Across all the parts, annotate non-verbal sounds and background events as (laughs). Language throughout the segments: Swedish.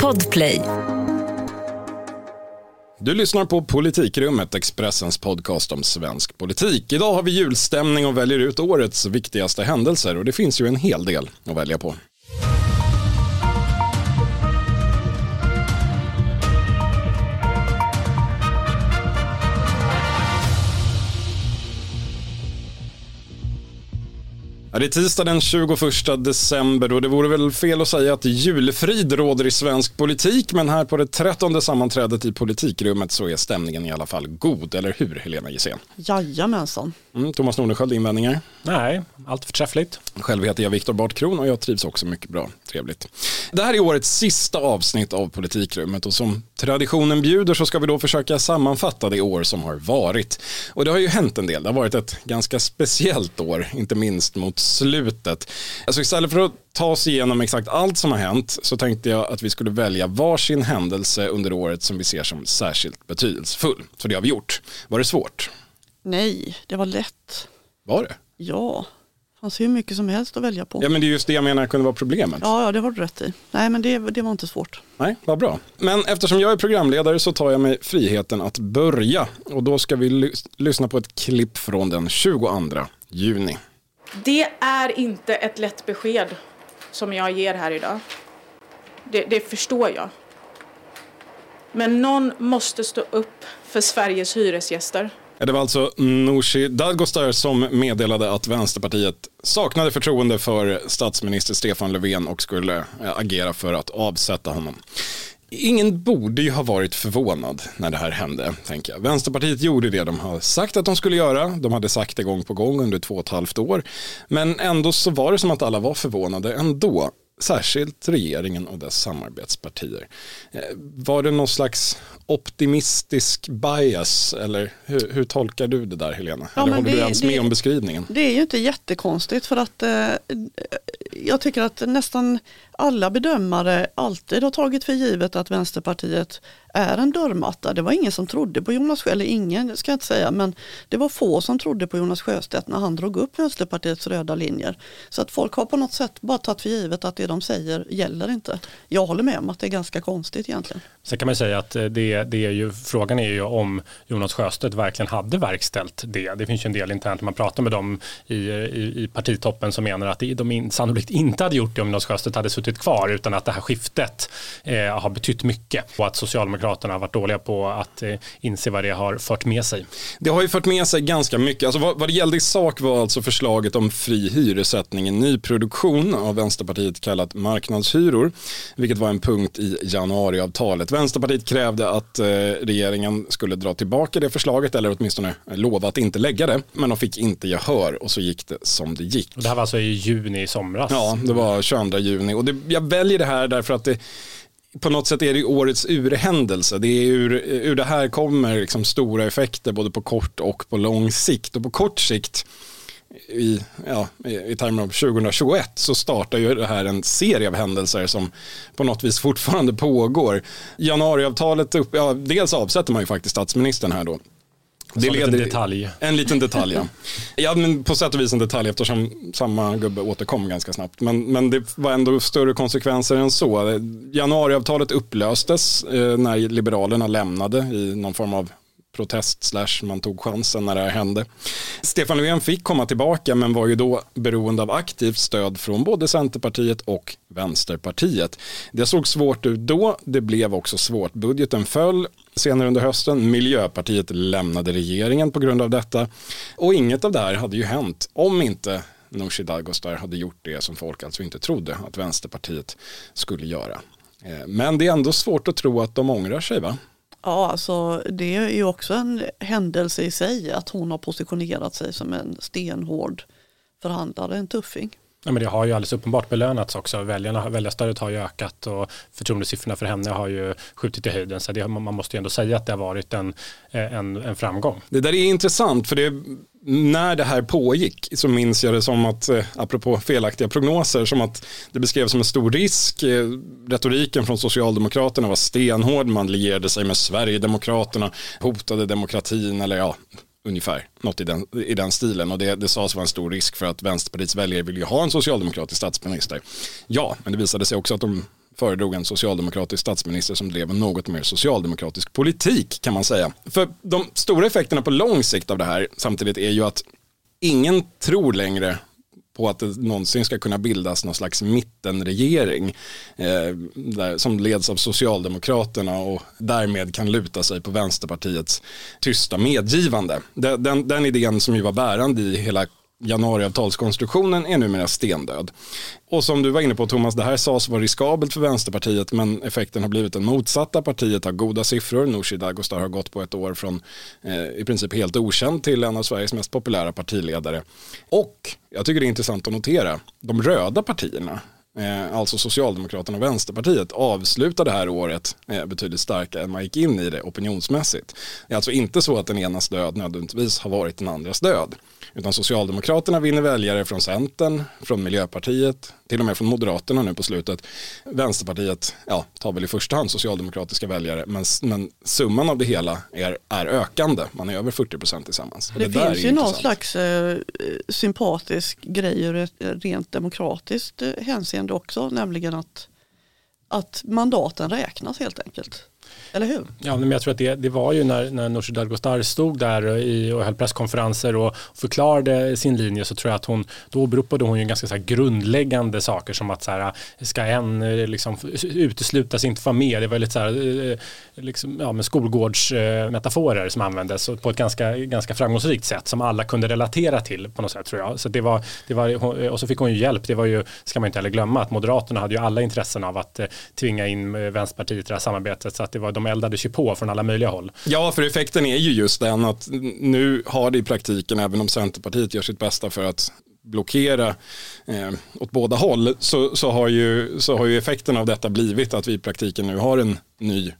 Podplay. Du lyssnar på Politikrummet, Expressens podcast om svensk politik. Idag har vi julstämning och väljer ut årets viktigaste händelser och det finns ju en hel del att välja på. Ja, det är tisdag den 21 december och det vore väl fel att säga att julfrid råder i svensk politik men här på det trettonde sammanträdet i politikrummet så är stämningen i alla fall god, eller hur Helena Gissén? Jajamensan. Mm, Thomas Nordenskjöld, invändningar? Nej, allt förträffligt. Själv heter jag Viktor Bartkron och jag trivs också mycket bra. Trevligt. Det här är årets sista avsnitt av Politikrummet och som traditionen bjuder så ska vi då försöka sammanfatta det år som har varit. Och det har ju hänt en del. Det har varit ett ganska speciellt år, inte minst mot slutet. Alltså istället för att ta oss igenom exakt allt som har hänt så tänkte jag att vi skulle välja varsin händelse under året som vi ser som särskilt betydelsefull. Så det har vi gjort. Var det svårt? Nej, det var lätt. Var det? Ja, det fanns hur mycket som helst att välja på. Ja men det är just det jag menar kunde vara problemet. Ja, ja det har du rätt i. Nej, men det, det var inte svårt. Nej, vad bra. Men eftersom jag är programledare så tar jag mig friheten att börja. Och då ska vi ly- lyssna på ett klipp från den 22 juni. Det är inte ett lätt besked som jag ger här idag. Det, det förstår jag. Men någon måste stå upp för Sveriges hyresgäster. Det var alltså Nooshi Dadgostar som meddelade att Vänsterpartiet saknade förtroende för statsminister Stefan Löfven och skulle agera för att avsätta honom. Ingen borde ju ha varit förvånad när det här hände, tänker jag. Vänsterpartiet gjorde det de har sagt att de skulle göra. De hade sagt det gång på gång under två och ett halvt år. Men ändå så var det som att alla var förvånade ändå. Särskilt regeringen och dess samarbetspartier. Eh, var det någon slags optimistisk bias eller hur, hur tolkar du det där Helena? Ja, eller håller du det- ens det- med om beskrivningen? Det är ju inte jättekonstigt för att eh, jag tycker att nästan alla bedömare alltid har tagit för givet att Vänsterpartiet är en dörrmatta. Det var ingen som trodde på Jonas Sjöstedt, eller ingen ska jag inte säga, men det var få som trodde på Jonas Sjöstedt när han drog upp Vänsterpartiets röda linjer. Så att folk har på något sätt bara tagit för givet att det de säger gäller inte. Jag håller med om att det är ganska konstigt egentligen. Sen kan man säga att eh, det, det är ju, frågan är ju om Jonas Sjöstedt verkligen hade verkställt det. Det finns ju en del internt, man pratar med dem i, i, i partitoppen som menar att det, de in, sannolikt inte hade gjort det om Jonas Sjöstedt hade suttit kvar utan att det här skiftet eh, har betytt mycket och att Socialdemokraterna har varit dåliga på att eh, inse vad det har fört med sig. Det har ju fört med sig ganska mycket. Alltså vad, vad det gällde i sak var alltså förslaget om fri hyressättning i nyproduktion av Vänsterpartiet kallat marknadshyror, vilket var en punkt i januariavtalet. Vänsterpartiet krävde att eh, regeringen skulle dra tillbaka det förslaget eller åtminstone lova att inte lägga det, men de fick inte gehör och så gick det som det gick. Och det här var alltså i juni i somras. Ja, det var 22 juni och det, jag väljer det här därför att det på något sätt är det årets urhändelse. Det är ur, ur det här kommer liksom stora effekter både på kort och på lång sikt. Och på kort sikt i, ja, i, termer av 2021 så startar ju det här en serie av händelser som på något vis fortfarande pågår. Januariavtalet, upp, ja, dels avsätter man ju faktiskt statsministern här då. Det en detalj. En liten detalj, ja. (laughs) ja men på sätt och vis en detalj eftersom samma gubbe återkom ganska snabbt. Men, men det var ändå större konsekvenser än så. Januariavtalet upplöstes eh, när Liberalerna lämnade i någon form av protest slash man tog chansen när det här hände. Stefan Löfven fick komma tillbaka men var ju då beroende av aktivt stöd från både Centerpartiet och Vänsterpartiet. Det såg svårt ut då, det blev också svårt. Budgeten föll senare under hösten, Miljöpartiet lämnade regeringen på grund av detta och inget av det här hade ju hänt om inte Nooshi Dadgostar hade gjort det som folk alltså inte trodde att Vänsterpartiet skulle göra. Eh, men det är ändå svårt att tro att de ångrar sig va? Ja, alltså det är ju också en händelse i sig att hon har positionerat sig som en stenhård förhandlare, en tuffing. Ja, men det har ju alldeles uppenbart belönats också. Väljarna, väljarstödet har ju ökat och förtroendesiffrorna för henne har ju skjutit i höjden. Så det, man måste ju ändå säga att det har varit en, eh, en, en framgång. Det där är intressant för det, när det här pågick så minns jag det som att, eh, apropå felaktiga prognoser, som att det beskrevs som en stor risk. Eh, retoriken från Socialdemokraterna var stenhård, man lierade sig med Sverigedemokraterna, hotade demokratin eller ja, ungefär något i den, i den stilen och det, det sades vara en stor risk för att Vänsterpartiets väljare vill ju ha en socialdemokratisk statsminister. Ja, men det visade sig också att de föredrog en socialdemokratisk statsminister som drev en något mer socialdemokratisk politik kan man säga. För de stora effekterna på lång sikt av det här samtidigt är ju att ingen tror längre på att det någonsin ska kunna bildas någon slags mittenregering eh, där, som leds av Socialdemokraterna och därmed kan luta sig på Vänsterpartiets tysta medgivande. Den, den, den idén som ju var bärande i hela januariavtalskonstruktionen är numera stendöd. Och som du var inne på Thomas, det här sades vara riskabelt för Vänsterpartiet men effekten har blivit den motsatta. Partiet har goda siffror. Nooshi Dadgostar har gått på ett år från eh, i princip helt okänd till en av Sveriges mest populära partiledare. Och jag tycker det är intressant att notera, de röda partierna alltså Socialdemokraterna och Vänsterpartiet, avslutade det här året eh, betydligt starkare än man gick in i det opinionsmässigt. Det är alltså inte så att den enas död nödvändigtvis har varit den andras död. Utan Socialdemokraterna vinner väljare från Centern, från Miljöpartiet, till och med från Moderaterna nu på slutet. Vänsterpartiet ja, tar väl i första hand socialdemokratiska väljare, men, men summan av det hela är, är ökande. Man är över 40 procent tillsammans. Det, det finns ju någon slags eh, sympatisk grej ur ett rent demokratiskt eh, hänseende också, nämligen att, att mandaten räknas helt enkelt. Eller hur? Ja, men jag tror att det, det var ju när, när Nooshi Dadgostar stod där i, och höll presskonferenser och förklarade sin linje så tror jag att hon, då åberopade hon ju ganska så grundläggande saker som att så här, ska en eh, liksom uteslutas inte vara med? Det var lite så här, eh, liksom, ja, med skolgårdsmetaforer som användes på ett ganska, ganska framgångsrikt sätt som alla kunde relatera till på något sätt tror jag. Så det var, det var, eh, och så fick hon ju hjälp, det var ju, ska man inte heller glömma, att Moderaterna hade ju alla intressen av att tvinga in Vänsterpartiet i det här samarbetet så att det var, de eldades ju på från alla möjliga håll. Ja, för effekten är ju just den att nu har det i praktiken, även om Centerpartiet gör sitt bästa för att blockera eh, åt båda håll, så, så, har ju, så har ju effekten av detta blivit att vi i praktiken nu har en ny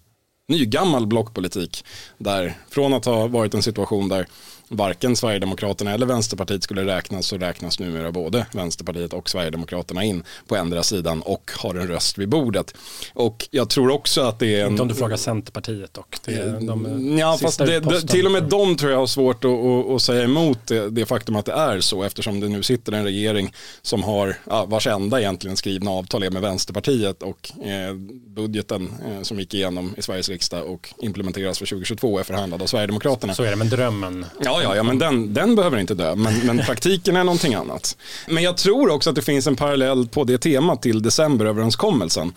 nygammal blockpolitik. Där från att ha varit en situation där varken Sverigedemokraterna eller Vänsterpartiet skulle räknas så räknas numera både Vänsterpartiet och Sverigedemokraterna in på ändra sidan och har en röst vid bordet. Och jag tror också att det är en... Inte om du frågar Centerpartiet är de Ja, fast det, det, till och med de tror jag har svårt att, att, att säga emot det, det, faktum att det är så eftersom det nu sitter en regering som har, ja, vars enda egentligen skrivna avtal är med Vänsterpartiet och eh, budgeten eh, som gick igenom i Sveriges riksdag och implementeras för 2022 är förhandlad av Sverigedemokraterna. Så är det, men drömmen. Ja, ja, ja, men den, den behöver inte dö, men, men (laughs) praktiken är någonting annat. Men jag tror också att det finns en parallell på det temat till decemberöverenskommelsen.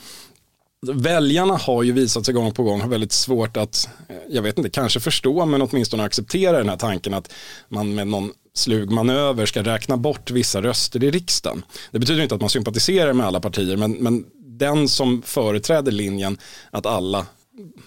Väljarna har ju visat sig gång på gång har väldigt svårt att, jag vet inte, kanske förstå men åtminstone acceptera den här tanken att man med någon slug manöver ska räkna bort vissa röster i riksdagen. Det betyder inte att man sympatiserar med alla partier men, men den som företräder linjen att alla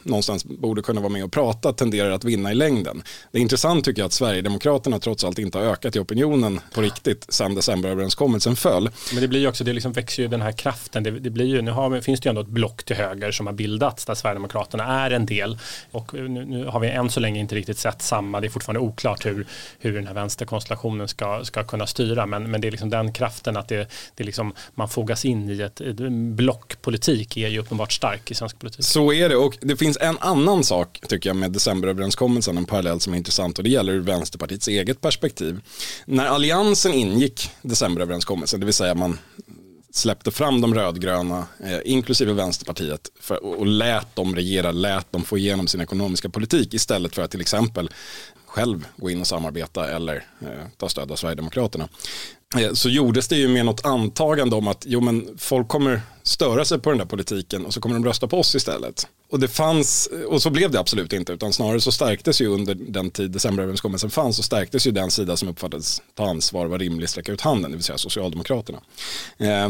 någonstans borde kunna vara med och prata tenderar att vinna i längden. Det är intressant tycker jag att Sverigedemokraterna trots allt inte har ökat i opinionen på riktigt sedan decemberöverenskommelsen föll. Men det blir ju också, det liksom växer ju den här kraften. Det, det blir ju, nu har, finns det ju ändå ett block till höger som har bildats där Sverigedemokraterna är en del. Och nu, nu, har vi än så länge inte riktigt sett samma, det är fortfarande oklart hur, hur den här vänsterkonstellationen ska, ska kunna styra. Men, men det är liksom den kraften att det, det liksom, man fogas in i ett, ett blockpolitik är ju uppenbart stark i svensk politik. Så är det och det finns en annan sak tycker jag med decemberöverenskommelsen, en parallell som är intressant och det gäller ur Vänsterpartiets eget perspektiv. När alliansen ingick decemberöverenskommelsen, det vill säga man släppte fram de rödgröna, eh, inklusive Vänsterpartiet, för, och, och lät dem regera, lät dem få igenom sin ekonomiska politik istället för att till exempel själv gå in och samarbeta eller eh, ta stöd av Sverigedemokraterna. Eh, så gjordes det ju med något antagande om att jo, men folk kommer störa sig på den där politiken och så kommer de rösta på oss istället. Och det fanns, och så blev det absolut inte, utan snarare så stärktes ju under den tid decemberöverenskommelsen fanns så stärktes ju den sida som uppfattades ta ansvar, var rimlig, sträcka ut handen, det vill säga Socialdemokraterna. Eh,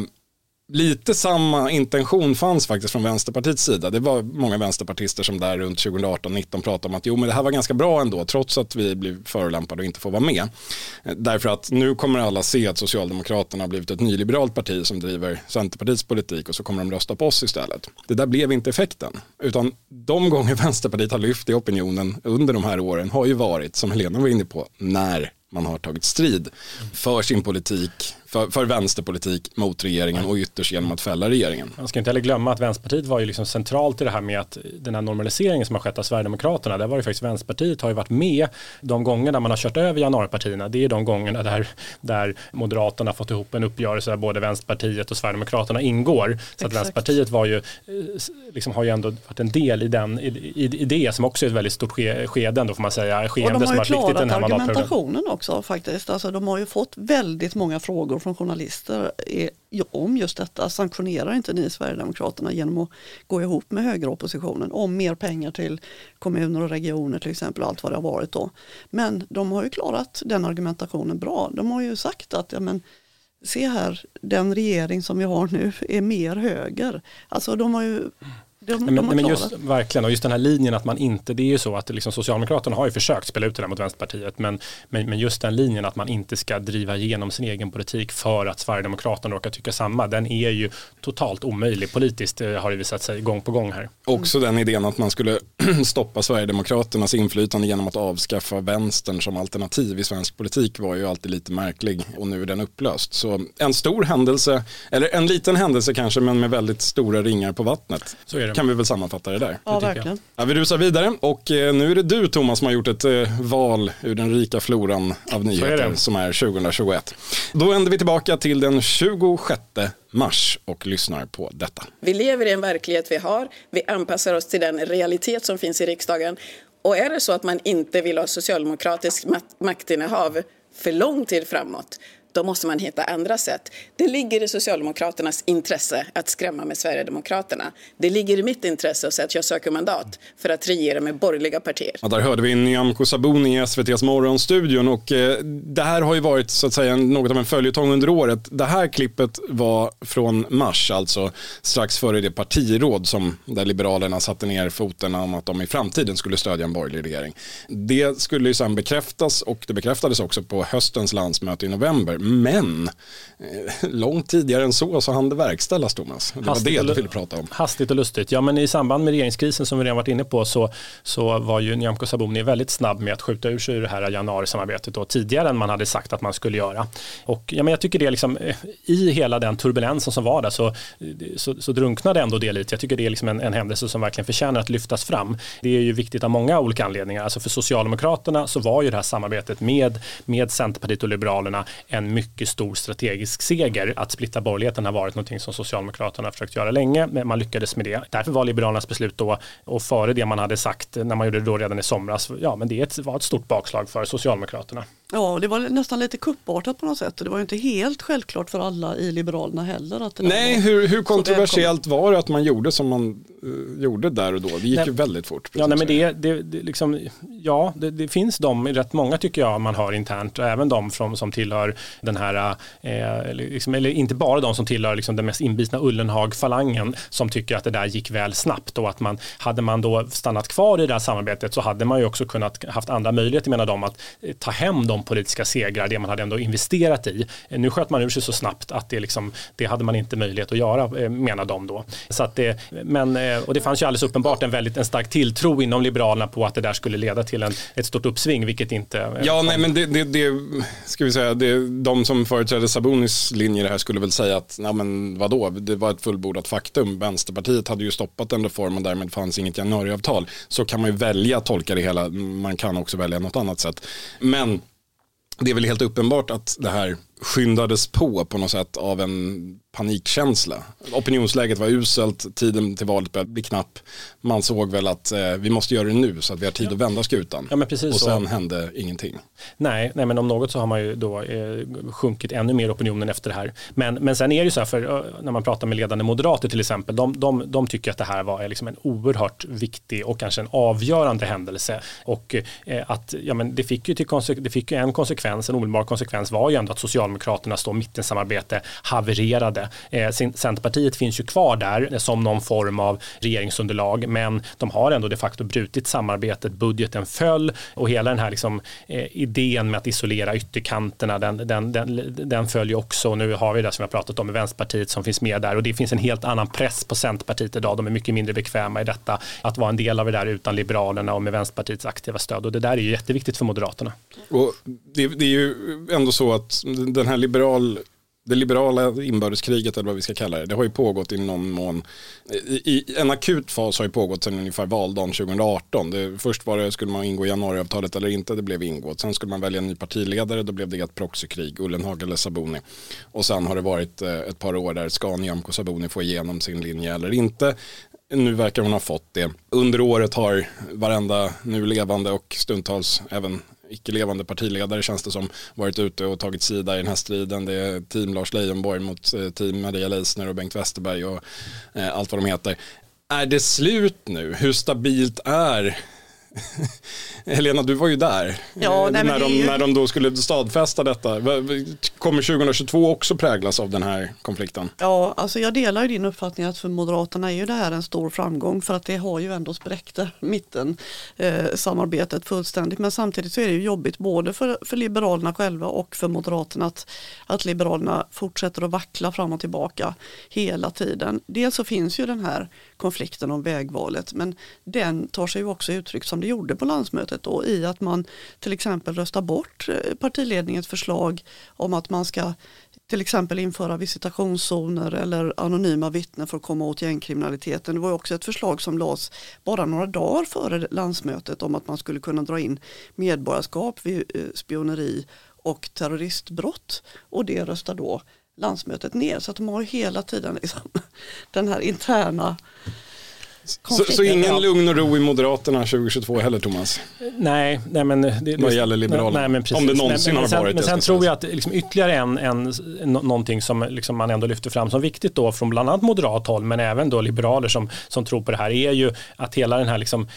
Lite samma intention fanns faktiskt från Vänsterpartiets sida. Det var många vänsterpartister som där runt 2018-19 pratade om att jo men det här var ganska bra ändå trots att vi blev förolämpade och inte får vara med. Eh, därför att nu kommer alla se att Socialdemokraterna har blivit ett nyliberalt parti som driver Centerpartiets politik och så kommer de rösta på oss istället. Det där blev inte effekten. Utan de gånger (laughs) Vänsterpartiet har lyft i opinionen under de här åren har ju varit, som Helena var inne på, när man har tagit strid för sin politik, för, för vänsterpolitik mot regeringen och ytterst genom att fälla regeringen. Man ska inte heller glömma att Vänsterpartiet var ju liksom centralt i det här med att den här normaliseringen som har skett av Sverigedemokraterna, där var det faktiskt Vänsterpartiet har ju varit med de gångerna man har kört över januaripartierna. Det är de gångerna där, där Moderaterna fått ihop en uppgörelse där både Vänsterpartiet och Sverigedemokraterna ingår. Så Exakt. att Vänsterpartiet var ju, liksom har ju ändå varit en del i, den, i, i, i det som också är ett väldigt stort ske, skede ändå får man säga. Skeende och de har ju klarat argumentationen också faktiskt. Alltså, de har ju fått väldigt många frågor från journalister om just detta. Sanktionerar inte ni Sverigedemokraterna genom att gå ihop med högeroppositionen om mer pengar till kommuner och regioner till exempel och allt vad det har varit då. Men de har ju klarat den argumentationen bra. De har ju sagt att ja, men, se här, den regering som vi har nu är mer höger. Alltså de har ju de, men, de men just, verkligen, och just den här linjen att man inte, det är ju så att liksom Socialdemokraterna har ju försökt spela ut det där mot Vänsterpartiet, men, men, men, just den linjen att man inte ska driva igenom sin egen politik för att Sverigedemokraterna råkar tycka samma, den är ju totalt omöjlig politiskt, det har det visat sig gång på gång här. Också den idén att man skulle (clears throat) stoppa Sverigedemokraternas inflytande genom att avskaffa vänstern som alternativ i svensk politik var ju alltid lite märklig och nu är den upplöst. Så en stor händelse, eller en liten händelse kanske, men med väldigt stora ringar på vattnet. Så är det kan vi väl sammanfatta det där. Ja, verkligen. Ja, vi rusar vidare och eh, nu är det du Thomas som har gjort ett eh, val ur den rika floran av nyheter är som är 2021. Då ändrar vi tillbaka till den 26 mars och lyssnar på detta. Vi lever i en verklighet vi har. Vi anpassar oss till den realitet som finns i riksdagen. Och är det så att man inte vill ha socialdemokratisk maktinnehav för lång tid framåt då måste man hitta andra sätt. Det ligger i Socialdemokraternas intresse att skrämma med Sverigedemokraterna. Det ligger i mitt intresse att säga att jag söker mandat för att regera med borgerliga partier. Ja, där hörde vi Nyamko Sabuni i SVTs morgonstudion och eh, det här har ju varit så att säga något av en följetong under året. Det här klippet var från mars, alltså strax före det partiråd som där Liberalerna satte ner foten om att de i framtiden skulle stödja en borgerlig regering. Det skulle ju sedan bekräftas och det bekräftades också på höstens landsmöte i november men eh, långt tidigare än så så hann det verkställas Thomas. Det hastigt var det du ville prata om. Hastigt och lustigt. Ja men i samband med regeringskrisen som vi redan varit inne på så, så var ju Nyamko Sabuni väldigt snabb med att skjuta ur sig det här januarisamarbetet då, tidigare än man hade sagt att man skulle göra. Och ja, men jag tycker det liksom, eh, i hela den turbulensen som var där så, så, så drunknade ändå det lite. Jag tycker det är liksom en, en händelse som verkligen förtjänar att lyftas fram. Det är ju viktigt av många olika anledningar. Alltså för Socialdemokraterna så var ju det här samarbetet med, med Centerpartiet och Liberalerna en mycket stor strategisk seger. Att splitta borgerligheten har varit någonting som Socialdemokraterna har försökt göra länge, men man lyckades med det. Därför var Liberalernas beslut då, och före det man hade sagt när man gjorde det då redan i somras, ja men det var ett stort bakslag för Socialdemokraterna. Ja, det var nästan lite kuppartat på något sätt och det var ju inte helt självklart för alla i Liberalerna heller. Att Nej, hur, hur kontroversiellt var det att man gjorde som man uh, gjorde där och då? Det gick nej, ju väldigt fort. Ja, nej, men det, det, det, liksom, ja det, det, finns de, rätt många tycker jag man hör internt, och även de från, som tillhör den här, eh, liksom, eller inte bara de som tillhör liksom, den mest inbitna Ullenhag-falangen som tycker att det där gick väl snabbt och att man, hade man då stannat kvar i det här samarbetet så hade man ju också kunnat haft andra möjligheter menar de att eh, ta hem de politiska segrar, det man hade ändå investerat i. Eh, nu sköt man ur sig så snabbt att det, liksom, det hade man inte möjlighet att göra eh, menar de då. Så att det, men, eh, och det fanns ju alldeles uppenbart en väldigt en stark tilltro inom Liberalerna på att det där skulle leda till en, ett stort uppsving, vilket inte... Ja, nej men det, det, det ska vi säga, det, de som företräder Sabonis linje här skulle väl säga att, nej men vadå, det var ett fullbordat faktum. Vänsterpartiet hade ju stoppat en reform och därmed fanns inget januariavtal. Så kan man ju välja att tolka det hela, man kan också välja något annat sätt. Men det är väl helt uppenbart att det här skyndades på på något sätt av en panikkänsla. Opinionsläget var uselt, tiden till valet började bli knapp. Man såg väl att eh, vi måste göra det nu så att vi har tid ja. att vända skutan. Ja, men precis och sen så. hände ingenting. Nej, nej, men om något så har man ju då eh, sjunkit ännu mer opinionen efter det här. Men, men sen är det ju så här, för när man pratar med ledande moderater till exempel, de, de, de tycker att det här var liksom en oerhört viktig och kanske en avgörande händelse. Och eh, att, ja men det fick ju till det fick ju en konsekvens, en omedelbar konsekvens var ju ändå att Socialdemokraternas då mittensamarbete havererade. Eh, Centerpartiet finns ju kvar där eh, som någon form av regeringsunderlag men de har ändå de facto brutit samarbetet, budgeten föll och hela den här liksom, eh, idén med att isolera ytterkanterna den, den, den, den följer också. Och nu har vi det som jag pratat om med Vänsterpartiet som finns med där och det finns en helt annan press på Centerpartiet idag, de är mycket mindre bekväma i detta att vara en del av det där utan Liberalerna och med Vänsterpartiets aktiva stöd. Och det där är ju jätteviktigt för Moderaterna. Och det, det är ju ändå så att den här liberal det liberala inbördeskriget eller vad vi ska kalla det, det har ju pågått i någon mån. I, i en akut fas har ju pågått sedan ungefär valdagen 2018. Det, först var det, skulle man ingå i januariavtalet eller inte, det blev ingått. Sen skulle man välja en ny partiledare, då blev det ett proxykrig, Ullenhag eller Sabuni. Och sen har det varit eh, ett par år där ska Nyamko Sabuni få igenom sin linje eller inte. Nu verkar hon ha fått det. Under året har varenda nu levande och stundtals även icke-levande partiledare känns det som varit ute och tagit sida i den här striden. Det är team Lars Leijonborg mot eh, team Maria Leisner och Bengt Westerberg och eh, allt vad de heter. Är det slut nu? Hur stabilt är (laughs) Helena, du var ju där. Ja, nej, när, de, ju... när de då skulle stadfästa detta. Kommer 2022 också präglas av den här konflikten? Ja, alltså jag delar ju din uppfattning att för Moderaterna är ju det här en stor framgång för att det har ju ändå spräckt (laughs) mitten eh, samarbetet fullständigt. Men samtidigt så är det ju jobbigt både för, för Liberalerna själva och för Moderaterna att, att Liberalerna fortsätter att vackla fram och tillbaka hela tiden. Dels så finns ju den här konflikten om vägvalet men den tar sig ju också uttryck som det gjorde på landsmötet då, i att man till exempel röstar bort eh, partiledningens förslag om att man ska till exempel införa visitationszoner eller anonyma vittnen för att komma åt gängkriminaliteten. Det var också ett förslag som lades bara några dagar före landsmötet om att man skulle kunna dra in medborgarskap vid eh, spioneri och terroristbrott och det röstar då landsmötet ner. Så att de har hela tiden liksom (laughs) den här interna så, så, ingen lugn och ro i Moderaterna 2022 heller Thomas? Nej, nej men... Det, Vad gäller Liberalerna? Nej, Om det någonsin men, har sen, varit Men sen tror jag att liksom ytterligare en, en, någonting som liksom man ändå lyfter fram som viktigt då från bland annat moderat håll men även då liberaler som, som tror på det här är ju att hela den här liksom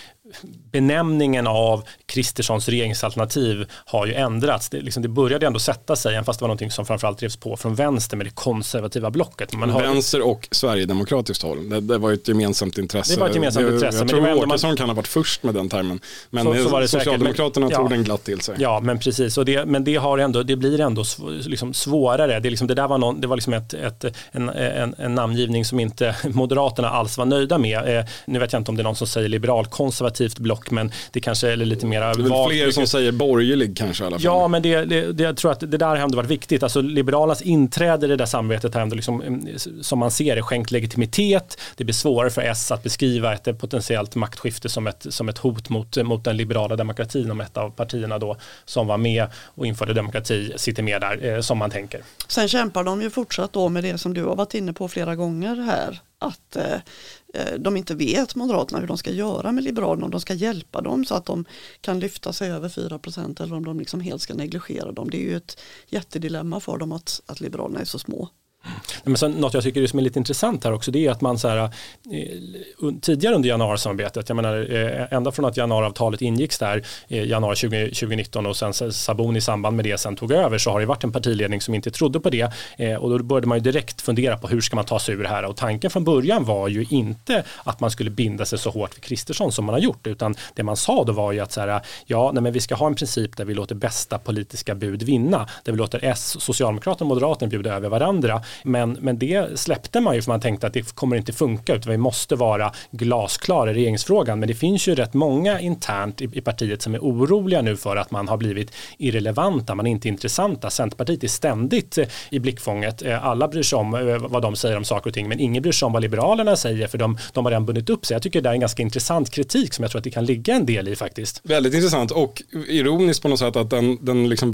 benämningen av Kristerssons regeringsalternativ har ju ändrats. Det, liksom, det började ändå sätta sig, även fast det var någonting som framförallt drevs på från vänster med det konservativa blocket. Man har... Vänster och Sverigedemokratiskt håll. Det, det, var ett gemensamt intresse. Det var ett gemensamt det, intresse. Jag tror men Åkesson man... kan ha varit först med den termen. Men så, så Socialdemokraterna men, tog den glatt till sig. Ja, men precis. Och det, men det, har ändå, det blir ändå liksom svårare. Det, liksom, det där var, någon, det var liksom ett, ett, en, en, en namngivning som inte (laughs) Moderaterna alls var nöjda med. Eh, nu vet jag inte om det är någon som säger liberalkonservativt block, men det kanske är lite mer Det är fler som säger borgerlig kanske i alla fall. Ja, men det, det, det, jag tror att det där har ändå varit viktigt. Alltså Liberalernas inträde i det där samarbetet har ändå, liksom, mm, som man ser det, skänkt legitimitet. Det blir svårare för S att beskriva ett potentiellt maktskifte som ett, som ett hot mot, mot den liberala demokratin om ett av partierna då som var med och införde demokrati sitter med där eh, som man tänker. Sen kämpar de ju fortsatt då med det som du har varit inne på flera gånger här att eh, Eh, de inte vet Moderaterna hur de ska göra med Liberalerna, om de ska hjälpa dem så att de kan lyfta sig över 4% eller om de liksom helt ska negligera dem. Det är ju ett jättedilemma för dem att, att Liberalerna är så små. Men sen, något jag tycker är som är lite intressant här också det är att man så här, eh, tidigare under januarisamarbetet, jag menar eh, ända från att januariavtalet ingicks där i januari 20, 2019 och sen Sabon i samband med det sen tog över så har det varit en partiledning som inte trodde på det och då började man ju direkt fundera på hur ska man ta sig ur det här och tanken från början var ju inte att man skulle binda sig så hårt vid Kristersson som man har gjort utan det man sa då var ju att så här, ja nej, men vi ska ha en princip där vi låter bästa politiska bud vinna där vi låter S, Socialdemokraterna och Moderaterna bjuda över varandra men, men det släppte man ju för man tänkte att det kommer inte funka utan vi måste vara glasklara i regeringsfrågan. Men det finns ju rätt många internt i, i partiet som är oroliga nu för att man har blivit irrelevanta, man är inte intressanta. Centerpartiet är ständigt eh, i blickfånget. Eh, alla bryr sig om eh, vad de säger om saker och ting men ingen bryr sig om vad Liberalerna säger för de, de har redan bundit upp sig. Jag tycker det är en ganska intressant kritik som jag tror att det kan ligga en del i faktiskt. Väldigt intressant och ironiskt på något sätt att den, den liksom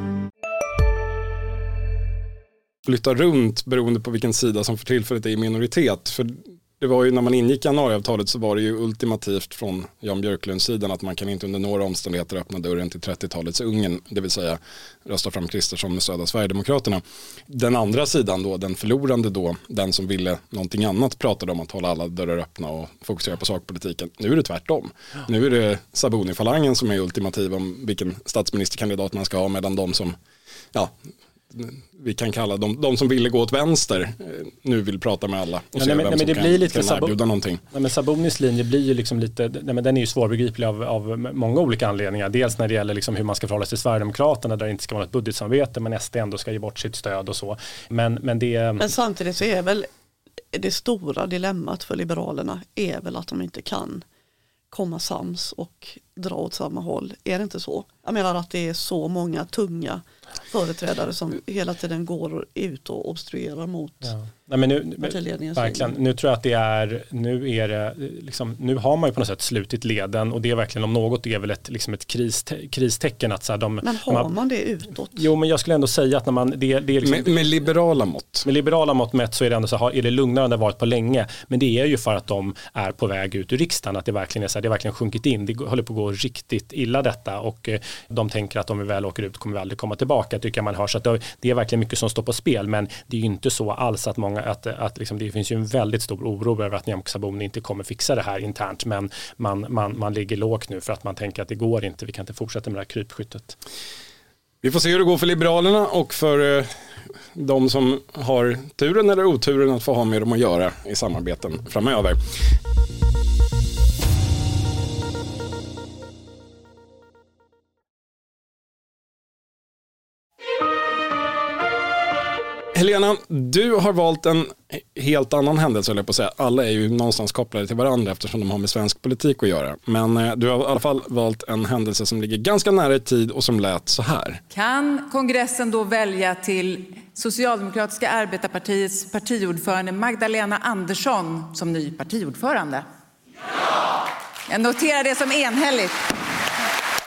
flytta runt beroende på vilken sida som för tillfället är i minoritet. För det var ju när man ingick januariavtalet så var det ju ultimativt från Jan Björklunds sidan att man kan inte under några omständigheter öppna dörren till 30-talets Ungern, det vill säga rösta fram Kristersson med stöd av Sverigedemokraterna. Den andra sidan då, den förlorande då, den som ville någonting annat pratade om att hålla alla dörrar öppna och fokusera på sakpolitiken. Nu är det tvärtom. Nu är det Sabuni-falangen som är ultimativ om vilken statsministerkandidat man ska ha medan de som ja, vi kan kalla dem, de som ville gå åt vänster, eh, nu vill prata med alla och Ja, se nej, vem nej, men som det kan, blir lite kan sabo- erbjuda någonting. Nej, men Sabonis linje blir ju liksom lite, nej, men den är ju svårbegriplig av, av många olika anledningar. Dels när det gäller liksom hur man ska förhålla sig till Sverigedemokraterna där det inte ska vara ett budgetsamarbete men SD ändå ska ge bort sitt stöd och så. Men, men det, Men samtidigt så är väl det stora dilemmat för Liberalerna är väl att de inte kan komma sams och dra åt samma håll. Är det inte så? Jag menar att det är så många tunga företrädare som hela tiden går ut och obstruerar mot Ja. Nej, men nu, partiledningens verkligen, nu tror jag att det är, nu är det, liksom, nu har man ju på något sätt slutit leden och det är verkligen om något är väl ett, liksom ett kris, kristecken att så här, de, Men har man det utåt? Jo men jag skulle ändå säga att när man, det, det är liksom, Med, med liberala mått. Med liberala mått mätt så är det ändå så här, är det lugnare än det varit på länge. Men det är ju för att de är på väg ut ur riksdagen, att det verkligen är så här, det har verkligen sjunkit in. Det håller på att gå riktigt illa detta och eh, de tänker att om vi väl åker ut kommer vi aldrig komma tillbaka, tycker jag man hör. Så att det, är verkligen mycket som står på spel, men det är ju inte så alls att många, att, att liksom, det finns ju en väldigt stor oro över att Nyamko Sabuni inte kommer fixa det här internt, men man, man, man ligger lågt nu för att man tänker att det går inte, vi kan inte fortsätta med det här krypskyttet. Vi får se hur det går för Liberalerna och för eh, de som har turen eller oturen att få ha med dem att göra i samarbeten framöver. Helena, du har valt en helt annan händelse, höll jag på att säga. Alla är ju någonstans kopplade till varandra eftersom de har med svensk politik att göra. Men eh, du har i alla fall valt en händelse som ligger ganska nära i tid och som lät så här. Kan kongressen då välja till Socialdemokratiska arbetarpartiets partiordförande Magdalena Andersson som ny partiordförande? Ja! Jag noterar det som enhälligt.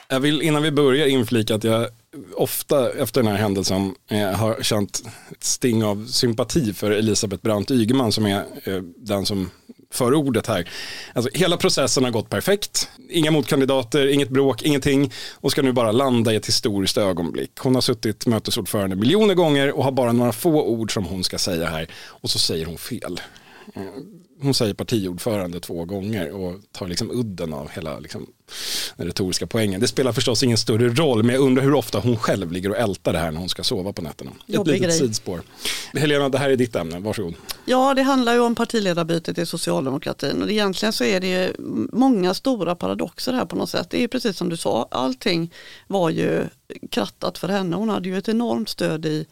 Jag vill innan vi börjar inflika att jag ofta efter den här händelsen eh, har känt ett sting av sympati för Elisabeth Brandt Ygeman som är eh, den som för ordet här. Alltså, hela processen har gått perfekt. Inga motkandidater, inget bråk, ingenting och ska nu bara landa i ett historiskt ögonblick. Hon har suttit mötesordförande miljoner gånger och har bara några få ord som hon ska säga här och så säger hon fel. Hon säger partiordförande två gånger och tar liksom udden av hela liksom, den retoriska poängen. Det spelar förstås ingen större roll, men jag undrar hur ofta hon själv ligger och ältar det här när hon ska sova på nätterna. Ett Jobbig litet grej. sidspår. Helena, det här är ditt ämne, varsågod. Ja, det handlar ju om partiledarbytet i socialdemokratin och egentligen så är det ju många stora paradoxer här på något sätt. Det är precis som du sa, allting var ju krattat för henne. Hon hade ju ett enormt stöd i,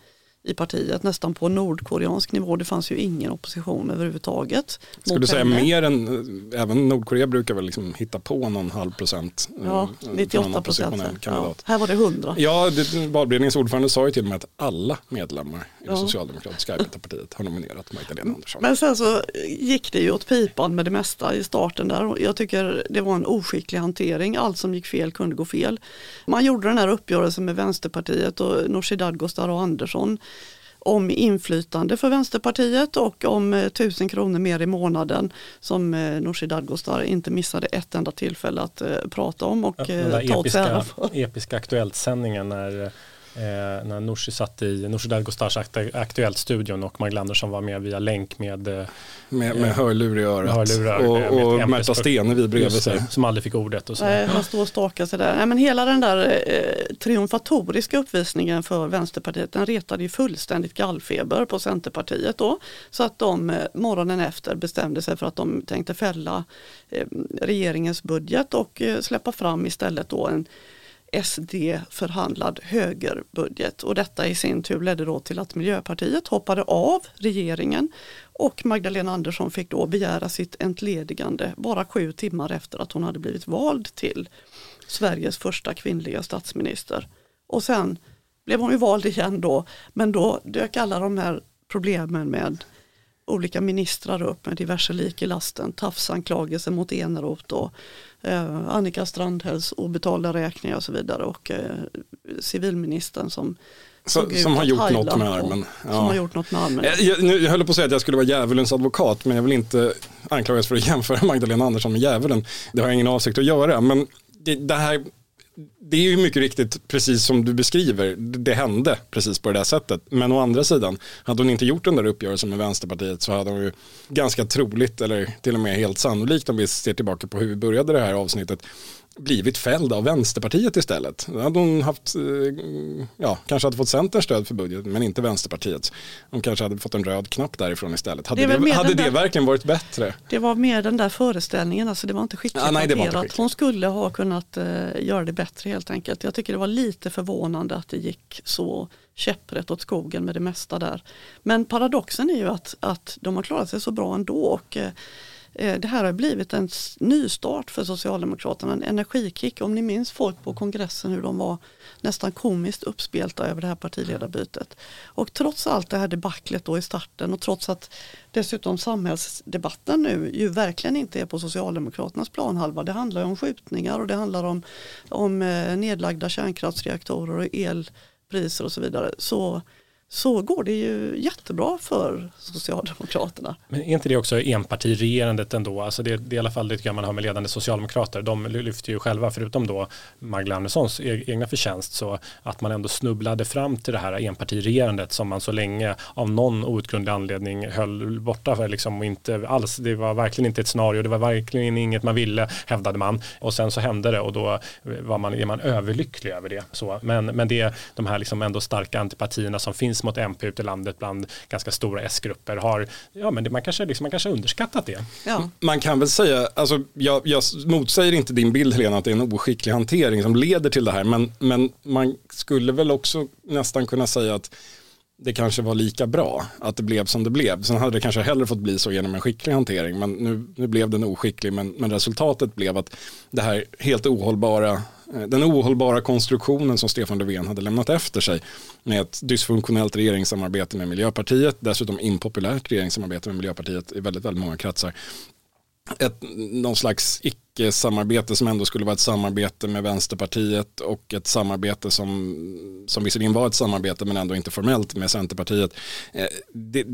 i partiet, nästan på nordkoreansk nivå. Det fanns ju ingen opposition överhuvudtaget. Ska mot du säga henne. mer än, även Nordkorea brukar väl liksom hitta på någon halv procent. eh, Ja, för någon 98 procent. Ja, här var det 100. Ja, det, valberedningens ordförande sa ju till och med att alla medlemmar i det Ja. socialdemokratiska arbetarpartiet har nominerat Magdalena Andersson. Men sen så gick det ju åt pipan med det mesta i starten där. Jag tycker det var en oskicklig hantering. Allt som gick fel kunde gå fel. Man gjorde den här uppgörelsen med Vänsterpartiet och Nooshi Dadgostar och Andersson om inflytande för Vänsterpartiet och om eh, 1000 kronor mer i månaden som eh, Nooshi Dadgostar inte missade ett enda tillfälle att eh, prata om och där ta åt sig ära episka, för. episka Aktuellt-sändningen när, eh, när Nooshi satt i Nooshi Dadgostars Aktu- Aktuellt-studion och Magdalena Andersson var med via länk med, eh, Med, med hörlur i örat eh, med och, och ett Märta. Stenevi bredvid sig. som aldrig fick ordet. Och så. Nej, han står och stakar sig där. Nej, men hela den där eh, triumfatoriska uppvisningen för Vänsterpartiet den retade ju fullständigt gallfeber på Centerpartiet då. Så att de eh, morgonen efter bestämde sig för att de tänkte fälla eh, regeringens budget och eh, släppa fram istället då en SD-förhandlad högerbudget. Och detta i sin tur ledde då till att Miljöpartiet hoppade av regeringen. Och Magdalena Andersson fick då begära sitt entledigande bara sju timmar efter att hon hade blivit vald till Sveriges första kvinnliga statsminister. Och sen blev hon ju vald igen då, men då dök alla de här problemen med olika ministrar upp med diverse lik i lasten, tafsanklagelser mot Eneroth och eh, Annika Strandhälls obetalda räkningar och så vidare och eh, civilministern som Så, som har gjort något med armen. Som har gjort något med armen. Jag, jag, nu, jag höll på att säga att jag skulle vara djävulens advokat men jag vill inte anklagas för att (laughs) jämföra Magdalena Andersson med djävulen. Det har jag ingen avsikt att göra men det, det här det är ju mycket riktigt precis som du beskriver, det hände precis på det där sättet. Men å andra sidan, hade hon inte gjort den där uppgörelsen med Vänsterpartiet så hade hon ju ganska troligt, eller till och med helt sannolikt om vi ser tillbaka på hur vi började det här avsnittet, blivit fälld av Vänsterpartiet istället. Då hade hon haft, eh, ja, kanske hade fått Centerns stöd för budgeten men inte Vänsterpartiets. Hon kanske hade fått en röd knapp därifrån istället. Hade det, det hade det där, verkligen varit bättre? Det var mer den där föreställningen, alltså det var inte skickligt ja, nej, det var inte skickligt. Hon skulle ha kunnat uh, göra det bättre helt enkelt. Jag tycker det var lite förvånande att det gick så käpprätt åt skogen med det mesta där. Men paradoxen är ju att, att de har klarat sig så bra ändå. Och, uh, Eh, det här har blivit en nystart för Socialdemokraterna, en energikick. Om ni minns folk på kongressen hur de var nästan komiskt uppspelta över det här partiledarbytet. Och trots allt det här debaclet då i starten och trots att dessutom samhällsdebatten nu ju verkligen inte är på Socialdemokraternas planhalva. Det handlar om skjutningar och det handlar om, om eh, nedlagda kärnkraftsreaktorer och elpriser och så vidare. Så så går det ju jättebra för Socialdemokraterna. Men är inte det också enpartiregerandet ändå? Alltså det, det är i alla fall det man har med ledande socialdemokrater. De lyfter ju själva, förutom då Magdalena Anderssons e-, egna förtjänst, så att man ändå snubblade fram till det här enpartiregerandet som man så länge av någon outgrundlig anledning höll borta för liksom, och inte alls, det var verkligen inte ett scenario, det var verkligen inget man ville, hävdade man. Och sen så hände det och då var man, är man överlycklig över det. Så, men, men det är de här liksom ändå starka antipatierna som finns mot MP ute i landet bland ganska stora S-grupper har, ja men det, man kanske liksom, man kanske underskattat det. Ja. Man kan väl säga, alltså jag, jag motsäger inte din bild Helena att det är en oskicklig hantering som leder till det här, men, men man skulle väl också nästan kunna säga att det kanske var lika bra att det blev som det blev. Sen hade det kanske hellre fått bli så genom en skicklig hantering. Men nu, nu blev den oskicklig. Men, men resultatet blev att det här helt ohållbara Eh, den ohållbara konstruktionen som Stefan Löfven hade lämnat efter sig med ett dysfunktionellt regeringssamarbete med Miljöpartiet, dessutom impopulärt regeringssamarbete med Miljöpartiet i väldigt, väldigt många kretsar. Ett, någon slags icke-samarbete som ändå skulle vara ett samarbete med Vänsterpartiet och ett samarbete som, som visserligen var ett samarbete men ändå inte formellt med Centerpartiet. Eh, det,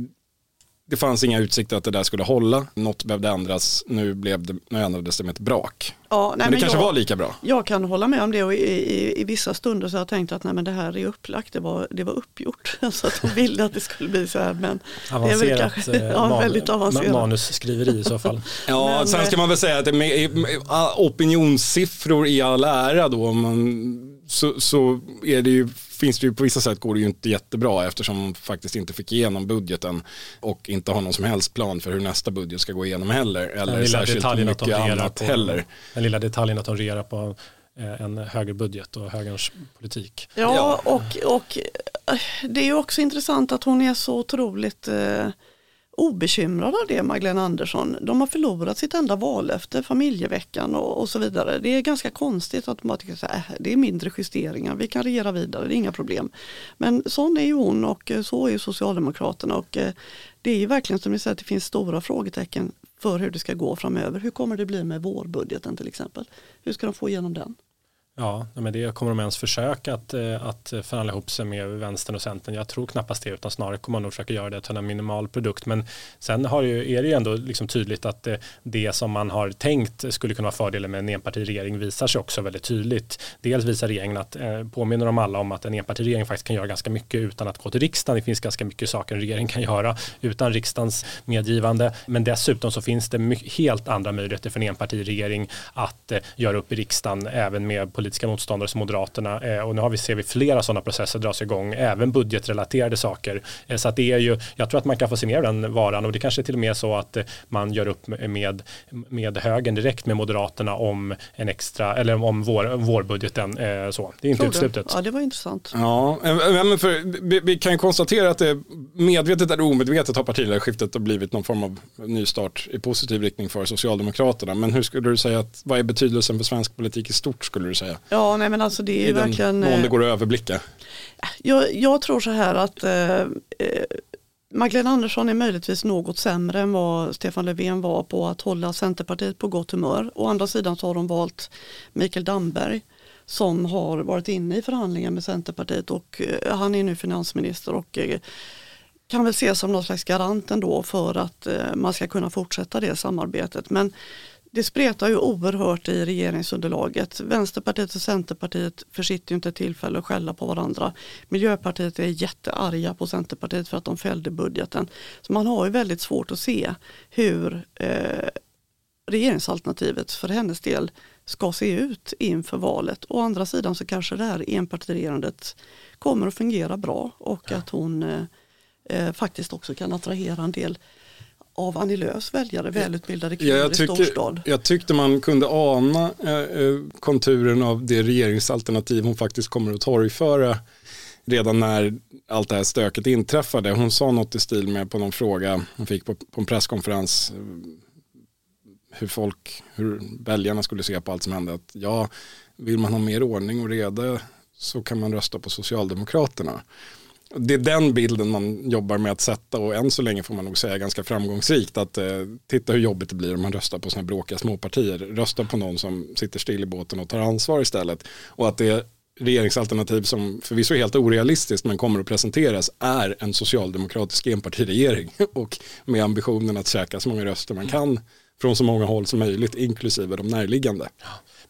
det fanns inga utsikter att det där skulle hålla. Något behövde ändras. Nu, blev det, nu ändrades det med ett brak. Ja, nej, men det men kanske jag, var lika bra. Jag kan hålla med om det och i, i, i vissa stunder så har jag tänkt att nej, men det här är upplagt, det var, det var uppgjort. (laughs) så att de ville att det skulle bli så här. Men avancerat, det är kanske, eh, (laughs) ja, man, väldigt avancerat. Manusskriveri i så fall. (laughs) ja, men, sen ska man väl säga att med, med, opinionssiffror i all ära då, man, så, så är det ju finns det ju på vissa sätt går det ju inte jättebra eftersom de faktiskt inte fick igenom budgeten och inte har någon som helst plan för hur nästa budget ska gå igenom heller. Eller särskilt mycket annat på, heller. Den lilla detaljen att de regerar på eh, en högerbudget och högerns politik. Ja, och, och eh, det är ju också intressant att hon är så otroligt eh, obekymrade av det, Magdalena Andersson. De har förlorat sitt enda vallöfte, familjeveckan och, och, så vidare. Det är ganska konstigt att man tycker att äh, det är mindre justeringar, vi kan regera vidare, det är inga problem. Men sån är ju hon och eh, så är ju Socialdemokraterna och eh, det är ju verkligen som ni säger att det finns stora frågetecken för hur det ska gå framöver. Hur kommer det bli med vårbudgeten till exempel? Hur ska de få igenom den? Ja, men det kommer de ens försöka att, eh, att förhandla ihop sig med vänstern och centern. Jag tror knappast det, utan snarare kommer man nog försöka göra det till en minimal produkt. Men sen har ju, är det ju ändå liksom tydligt att det, det som man har tänkt skulle kunna vara fördelen med en enpartiregering visar sig också väldigt tydligt. Dels visar regeringen att, eh, påminner de alla om att en enpartiregering faktiskt kan göra ganska mycket utan att gå till riksdagen. Det finns ganska mycket saker en regering kan göra utan riksdagens medgivande. Men dessutom så finns det helt andra möjligheter för en enpartiregering att göra upp i riksdagen även med politiska politiska motståndare som Moderaterna eh, och nu har vi, ser vi flera sådana processer dras igång, även budgetrelaterade saker. Eh, så att det är ju, jag tror att man kan få se ner den varan och det kanske är till och med så att eh, man gör upp med, med högern direkt med Moderaterna om en extra, eller om vår, vårbudgeten. Så. Det är inte uteslutet. Ja, det var intressant. Ja, men för, vi, vi kan konstatera att det medvetet eller omedvetet har partiledarskiftet blivit någon form av nystart i positiv riktning för Socialdemokraterna. Men hur skulle du säga att, vad är betydelsen för svensk politik i stort skulle du säga? Ja, nej men alltså det är I verkligen. Mån det eh, går att överblicka. Jag, jag tror så här att eh, eh, Magdalena Andersson är möjligtvis något sämre än vad Stefan Löfven var på att hålla Centerpartiet på gott humör. Å andra sidan så har de valt Mikael Damberg som har varit inne i förhandlingar med Centerpartiet och eh, han är nu finansminister och eh, kan väl ses som någon slags garant ändå för att eh, man ska kunna fortsätta det samarbetet. Men det spretar ju oerhört i regeringsunderlaget. Vänsterpartiet och Centerpartiet försitter ju inte tillfälle att skälla på varandra. Miljöpartiet är jättearga på Centerpartiet för att de fällde budgeten. Så man har ju väldigt svårt att se hur eh, regeringsalternativet för hennes del ska se ut inför valet. Å andra sidan så kanske det här enpartiregerandet kommer att fungera bra och att hon eh, eh, faktiskt också kan attrahera en del av Annie Lööfs väljare, välutbildade kvinnor Ja, jag, i storstad. jag tyckte man kunde ana eh, eh, konturen av det regeringsalternativ hon faktiskt kommer att torgföra redan när allt det här stöket inträffade. Hon sa något i stil med på någon fråga hon fick på, på en presskonferens eh, hur folk, hur väljarna skulle se på allt som hände. Att ja, vill man ha mer ordning och reda så kan man rösta på Socialdemokraterna. Det är den bilden man jobbar med att sätta och än så länge får man nog säga ganska framgångsrikt att eh, titta hur jobbigt det blir om man röstar på sådana bråkiga småpartier. Rösta på någon som sitter still i båten och tar ansvar istället. Och att det regeringsalternativ som förvisso är helt orealistiskt men kommer att presenteras är en socialdemokratisk enpartiregering (laughs) och med ambitionen att käka så många röster man kan från så många håll som möjligt inklusive de närliggande.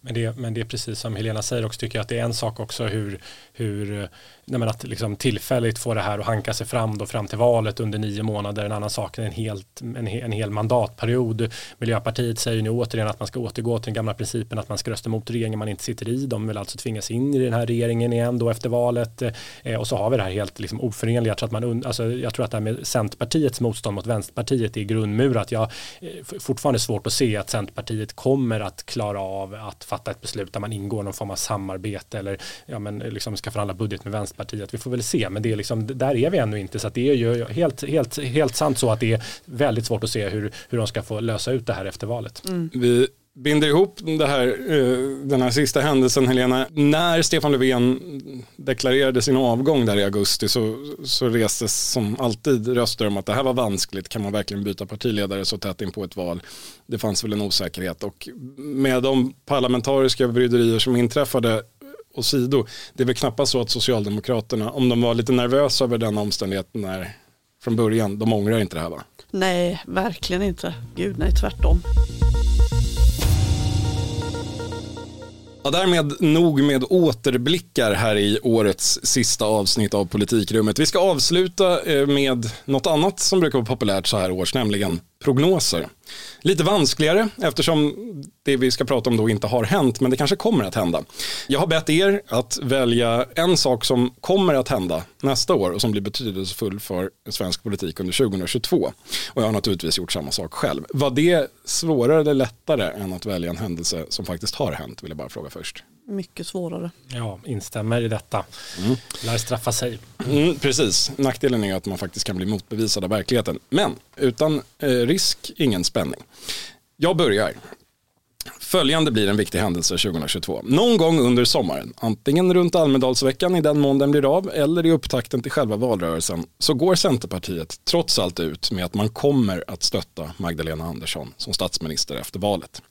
Men det, men det är precis som Helena säger också tycker jag att det är en sak också hur, hur nej att liksom tillfälligt få det här att hanka sig fram då fram till valet under nio månader. En annan sak är en, helt, en, en hel mandatperiod. Miljöpartiet säger nu återigen att man ska återgå till den gamla principen att man ska rösta mot regeringen man inte sitter i. De vill alltså tvingas in i den här regeringen igen då efter valet. Eh, och så har vi det här helt liksom oförenliga. Jag tror, att man, alltså, jag tror att det här med Centerpartiets motstånd mot Vänsterpartiet är grundmurat. Jag eh, fortfarande svårt att se att Centerpartiet kommer att klara av att fatta ett beslut där man ingår någon form av samarbete eller ja, men, liksom ska förhandla budget med Vänsterpartiet. Vi får väl se, men det är liksom, där är vi ännu inte. Så det är ju helt, helt, helt sant så att det är väldigt svårt att se hur, hur de ska få lösa ut det här efter valet. Mm. Vi binder ihop det här, eh, den här sista händelsen Helena. När Stefan Löfven deklarerade sin avgång där i augusti så, så restes som alltid röster om att det här var vanskligt. Kan man verkligen byta partiledare så tätt in på ett val? Det fanns väl en osäkerhet och med de parlamentariska bryderier som inträffade och sido, det är väl knappast så att Socialdemokraterna, om de var lite nervösa över den omständigheten när, från början, de ångrar inte det här va? Nej, verkligen inte. Gud nej, tvärtom. Ja, därmed nog med återblickar här i årets sista avsnitt av Politikrummet. Vi ska avsluta eh, med något annat som brukar vara populärt så här års, nämligen prognoser. Lite vanskligare eftersom det vi ska prata om då inte har hänt men det kanske kommer att hända. Jag har bett er att välja en sak som kommer att hända nästa år och som blir betydelsefull för svensk politik under 2022. Och jag har naturligtvis gjort samma sak själv. Var det svårare eller lättare än att välja en händelse som faktiskt har hänt vill jag bara fråga först. Mycket svårare. Ja, instämmer i detta. Mm. Lär straffa sig. Mm, precis, nackdelen är att man faktiskt kan bli motbevisad av verkligheten. Men utan eh, risk, ingen spänning. Jag börjar. Följande blir en viktig händelse 2022. Någon gång under sommaren, antingen runt Almedalsveckan i den mån den blir av eller i upptakten till själva valrörelsen, så går Centerpartiet trots allt ut med att man kommer att stötta Magdalena Andersson som statsminister efter valet.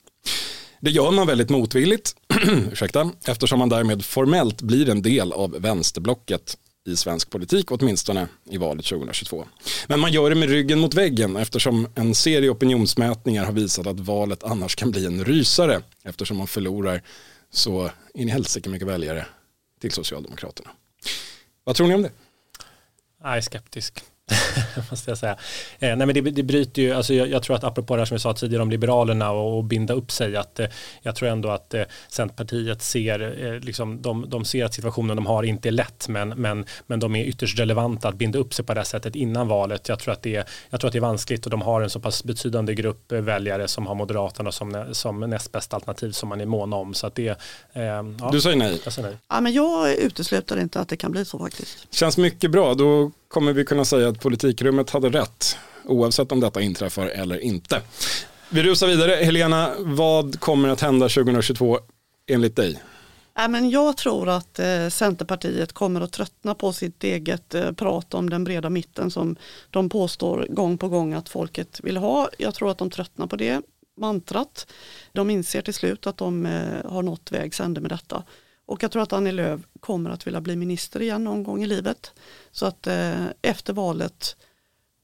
Det gör man väldigt motvilligt, (clears throat) ursäkta, eftersom man därmed formellt blir en del av vänsterblocket i svensk politik, åtminstone i valet 2022. Men man gör det med ryggen mot väggen eftersom en serie opinionsmätningar har visat att valet annars kan bli en rysare eftersom man förlorar så in i helsike mycket väljare till Socialdemokraterna. Vad tror ni om det? Jag är skeptisk. (laughs) måste jag säga. Eh, nej men det, det bryter ju, alltså jag, jag, tror att apropå det här som vi sa tidigare om Liberalerna och, och binda upp sig, att eh, jag tror ändå att eh, Centerpartiet ser, eh, liksom, de, de ser att situationen de har inte är lätt, men, men, men de är ytterst relevanta att binda upp sig på det här sättet innan valet. Jag tror att det är, jag tror att det är vanskligt och de har en så pass betydande grupp eh, väljare som har Moderaterna som, som näst bästa alternativ som man är måna om. Så att det, eh, ja, du säger nej? Jag säger nej. Ja, men jag utesluter inte att det kan bli så faktiskt. Känns mycket bra, då kommer vi kunna säga att politikrummet hade rätt oavsett om detta inträffar eller inte. Vi rusar vidare. Helena, vad kommer att hända 2022 enligt dig? jag tror att eh, Centerpartiet kommer att tröttna på sitt eget eh, prat om den breda mitten som de påstår gång på gång att folket vill ha. Jag tror att de tröttnar på det mantrat. De inser till slut att de eh, har nått vägs ände med detta. Och jag tror att Annie Lööf kommer att vilja bli minister igen någon gång i livet. Så att eh, efter valet,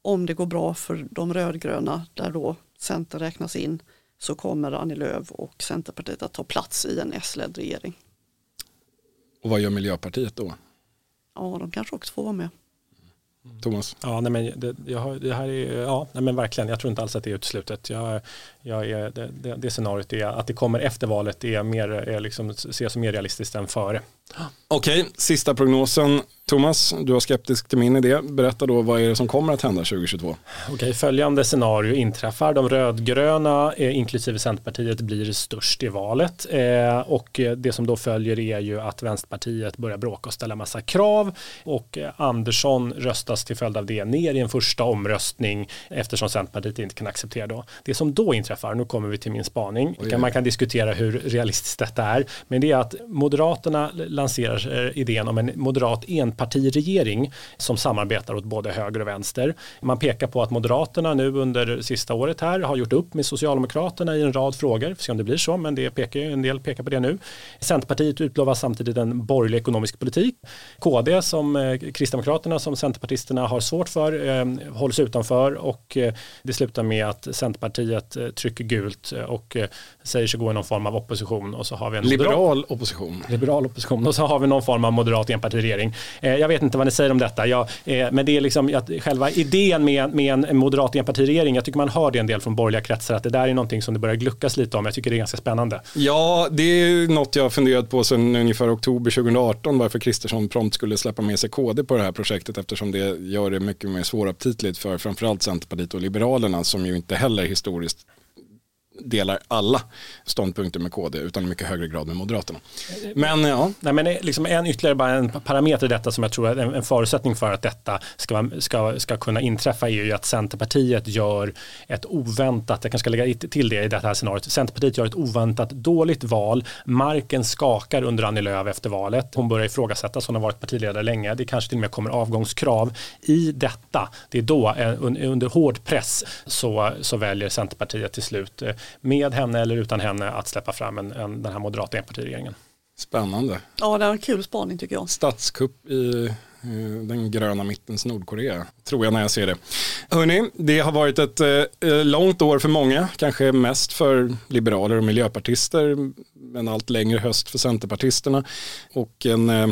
om det går bra för de rödgröna, där då Centern räknas in, så kommer Annie Lööf och Centerpartiet att ta plats i en S-ledd regering. Och vad gör Miljöpartiet då? Ja, de kanske också får vara med. Thomas? Ja, nej, men det, jag har, det här är, ja, nej, men verkligen. Jag tror inte alls att det är uteslutet. Jag, jag är, det, det, det scenariot är att det kommer efter valet är mer, är liksom, ser som mer realistiskt än före. Okej, sista prognosen. Thomas, du var skeptisk till min idé. Berätta då, vad är det som kommer att hända 2022? Okej, följande scenario inträffar. De rödgröna, eh, inklusive Centerpartiet, blir störst i valet. Eh, och det som då följer är ju att Vänsterpartiet börjar bråka och ställa massa krav. Och eh, Andersson röstas till följd av det ner i en första omröstning eftersom Centerpartiet inte kan acceptera då. Det som då inträffar, nu kommer vi till min spaning, Oj, man kan diskutera hur realistiskt detta är, men det är att Moderaterna lanserar eh, idén om en moderat enpartiregering som samarbetar åt både höger och vänster. Man pekar på att Moderaterna nu under sista året här har gjort upp med Socialdemokraterna i en rad frågor, vi får se om det blir så, men det pekar en del pekar på det nu. Centerpartiet utlovar samtidigt en borgerlig ekonomisk politik. KD som eh, Kristdemokraterna som Centerpartisterna har svårt för eh, hålls utanför och eh, det slutar med att Centerpartiet eh, trycker gult eh, och eh, säger sig gå i någon form av opposition och så har vi en moderat- Liberal opposition. liberal opposition och så har vi någon form av moderat enpartiregering. Eh, jag vet inte vad ni säger om detta, jag, men det är liksom att själva idén med, med en moderat enpartiregering, jag tycker man hör det en del från borgerliga kretsar, att det där är någonting som det börjar gluckas lite om. Jag tycker det är ganska spännande. Ja, det är något jag har funderat på sedan ungefär oktober 2018 varför Kristersson prompt skulle släppa med sig KD på det här projektet eftersom det gör det mycket mer svåraptitligt för framförallt Centerpartiet och Liberalerna som ju inte heller historiskt delar alla ståndpunkter med KD utan i mycket högre grad med Moderaterna. Men ja, Nej, men eh, liksom en ytterligare bara en parameter i detta som jag tror är en, en förutsättning för att detta ska, ska, ska kunna inträffa är ju att Centerpartiet gör ett oväntat, jag kanske ska lägga till det i det här scenariot, Centerpartiet gör ett oväntat dåligt val, marken skakar under Annie Lööf efter valet, hon börjar ifrågasättas, hon har varit partiledare länge, det kanske till och med kommer avgångskrav. I detta, det är då eh, un- under hård press så, så väljer Centerpartiet till slut eh, med henne eller utan henne att släppa fram en, en, den här moderata enpartiregeringen. spännande. Ja, det är en kul spaning tycker jag. Statskupp i den gröna mittens Nordkorea, tror jag när jag ser det. Hörni, det har varit ett eh, långt år för många, kanske mest för liberaler och miljöpartister, en allt längre höst för centerpartisterna och en eh,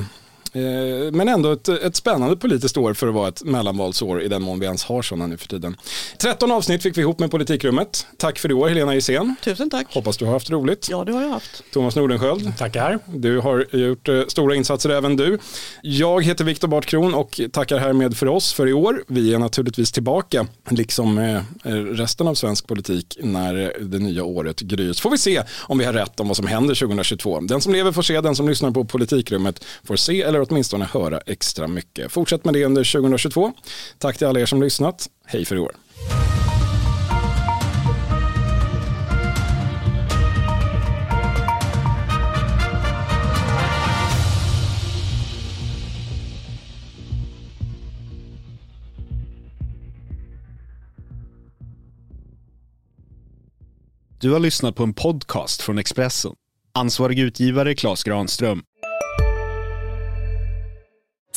men ändå ett, ett spännande politiskt år för att vara ett mellanvalsår i den mån vi ens har sådana nu för tiden. 13 avsnitt fick vi ihop med Politikrummet. Tack för i år Helena Gissén. Tusen tack. Hoppas du har haft roligt. Ja, det har jag haft. Thomas Nordenskjöld. Tackar. Du har gjort eh, stora insatser även du. Jag heter Viktor Bartkron och tackar härmed för oss för i år. Vi är naturligtvis tillbaka, liksom eh, resten av svensk politik, när eh, det nya året gryr. Får vi se om vi har rätt om vad som händer 2022. Den som lever får se, den som lyssnar på Politikrummet får se eller åtminstone höra extra mycket. Fortsätt med det under 2022. Tack till alla er som lyssnat. Hej för i år. Du har lyssnat på en podcast från Expressen. Ansvarig utgivare Klas Granström.